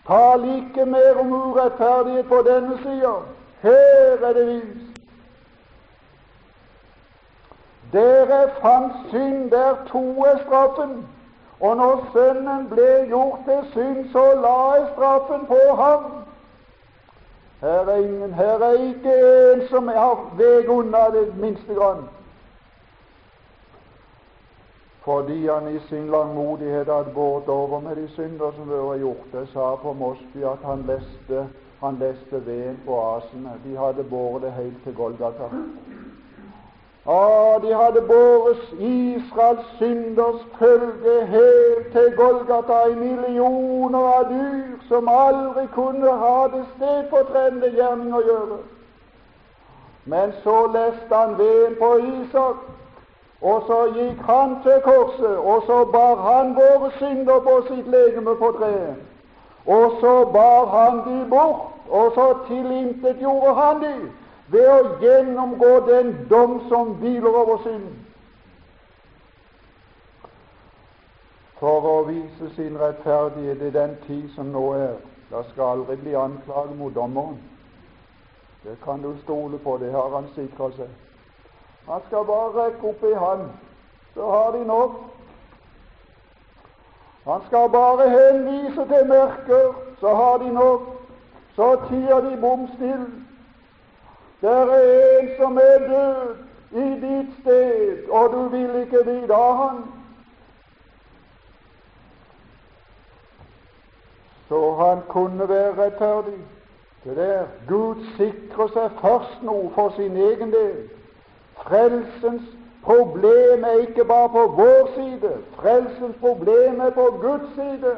Tal ikke mer om urettferdighet på denne sida. Her er det vist. Dere fant synd, der to er straffen. Og når Sønnen ble gjort til synd, så la jeg straffen på ham. Her er ingen, her er ikke en som har veg unna det minste grann fordi han i sin langmodighet hadde båret over med de synder som var gjort. Jeg sa på Mosby at han leste, han leste veden på asene. De hadde båret det helt til Golgata. Ah, de hadde båret Israels synders følge helt til Golgata i millioner av dyr som aldri kunne ha det stedfortredende gjerning å gjøre. Men så leste han veden på Isak, og så gikk han til korset, og så bar han våre synder på sitt legeme på treet. Og så bar han de bort, og så tilintetgjorde han de ved å gjennomgå den dom som hviler over synden. For å vise sin rettferdighet i den tid som nå er. Det skal aldri bli anklage mot dommeren. Det kan du stole på, det har han sikra seg. Han skal bare rekke opp ei hånd, så har de nok. Han skal bare henvise til mørker, så har de nok. Så tier de bom stille. Der er en som er død i ditt sted, og du vil ikke vite av han. Så han kunne være rettferdig. Det der Gud sikrer seg først noe for sin egen del. Frelsens problem er ikke bare på vår side. Frelsens problem er på Guds side.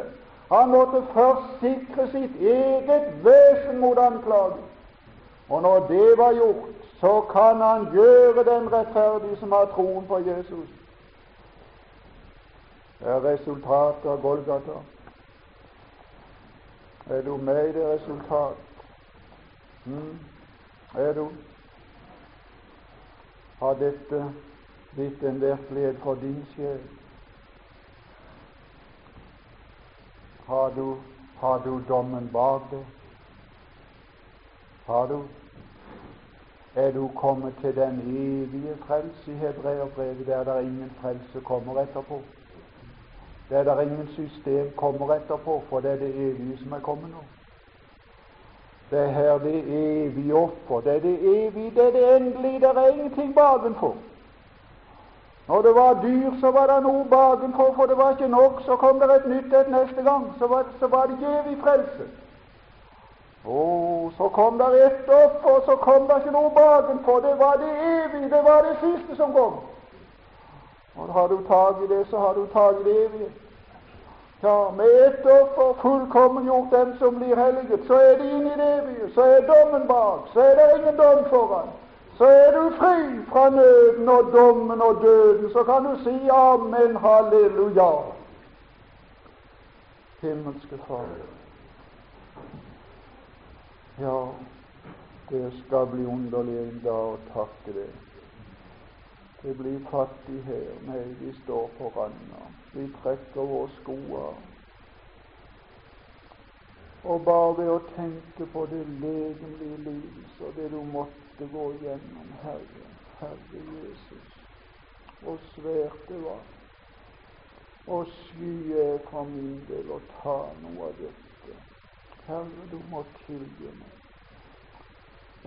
Han måtte først sikre sitt eget vesen mot anklagen. Og når det var gjort, så kan han gjøre den rettferdige som har troen på Jesus. Det er resultatet av Golgata. Er du med i det resultat? Mm? Er du? Har dette blitt en virkelighet for din sjel? Har du, har du dommen bak deg? Har du? Er du kommet til den evige frelse i hebreerbrevet, der det ingen frelse kommer etterpå? Der det ingen system kommer etterpå, for det er det evige som er kommet nå. Det er her det evige offer. Det er det evige, det er det endelige. Det er ingenting bakenfor. Når det var dyr, så var det noe bakenfor, for det var ikke nok. Så kom det et nytt et neste gang. Så var, så var det evig frelse. Og så kom det ett offer, så kom det ikke noe bakenfor. Det var det evige. Det var det siste som kom. Og har du tak i det, så har du tak i det evige. Ja, med ett offer fullkommengjort den som blir helliget, så er det inne i det evige. Så er dommen bak. Så er det ingen dom foran. Så er du fri fra nøden og dommen og døden. Så kan du si amen, halleluja. Himmelske Far. Ja, det skal bli underlig en dag å takke deg. Det blir fattig her. Nei, vi står på randa. Vi trekker våre sko av. Og bare ved å tenke på det legemlige livet og det du måtte gå gjennom, Herre, Herre Jesus, og svært det var, og sky fra min del å ta noe av dette. Herre, du må tilgi meg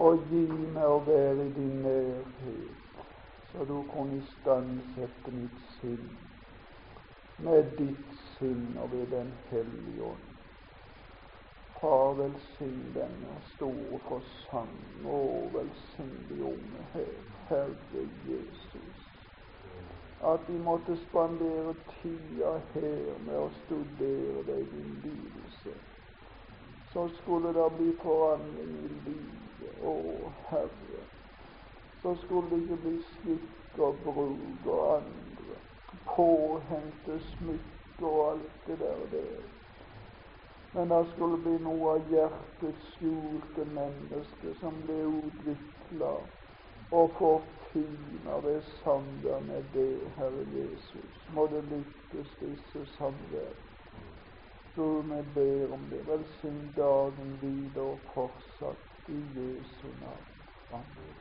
og gi meg å være i din nærhet så du kunne istandsette mitt sinn med ditt sinn og ved Den hellige ånd. Far, velsign denne store forsamling, og velsign de unge her, Herre Jesus, at de måtte spandere tida her med å studere deg din lidelse. Så skulle det bli forandring i livet, å Herre så skulle det ikke bli skikk og bruk og andre påhengte smykker og alt det der. Det. Men det skulle bli noe av hjertets skjulte menneske som ble utvikla og forfina ved samvær med det, Herre Jesus. Må det lykkes, disse samvær. Du, vi ber om det. Velsign dagen videre og fortsatt i Jesu navn. Amen.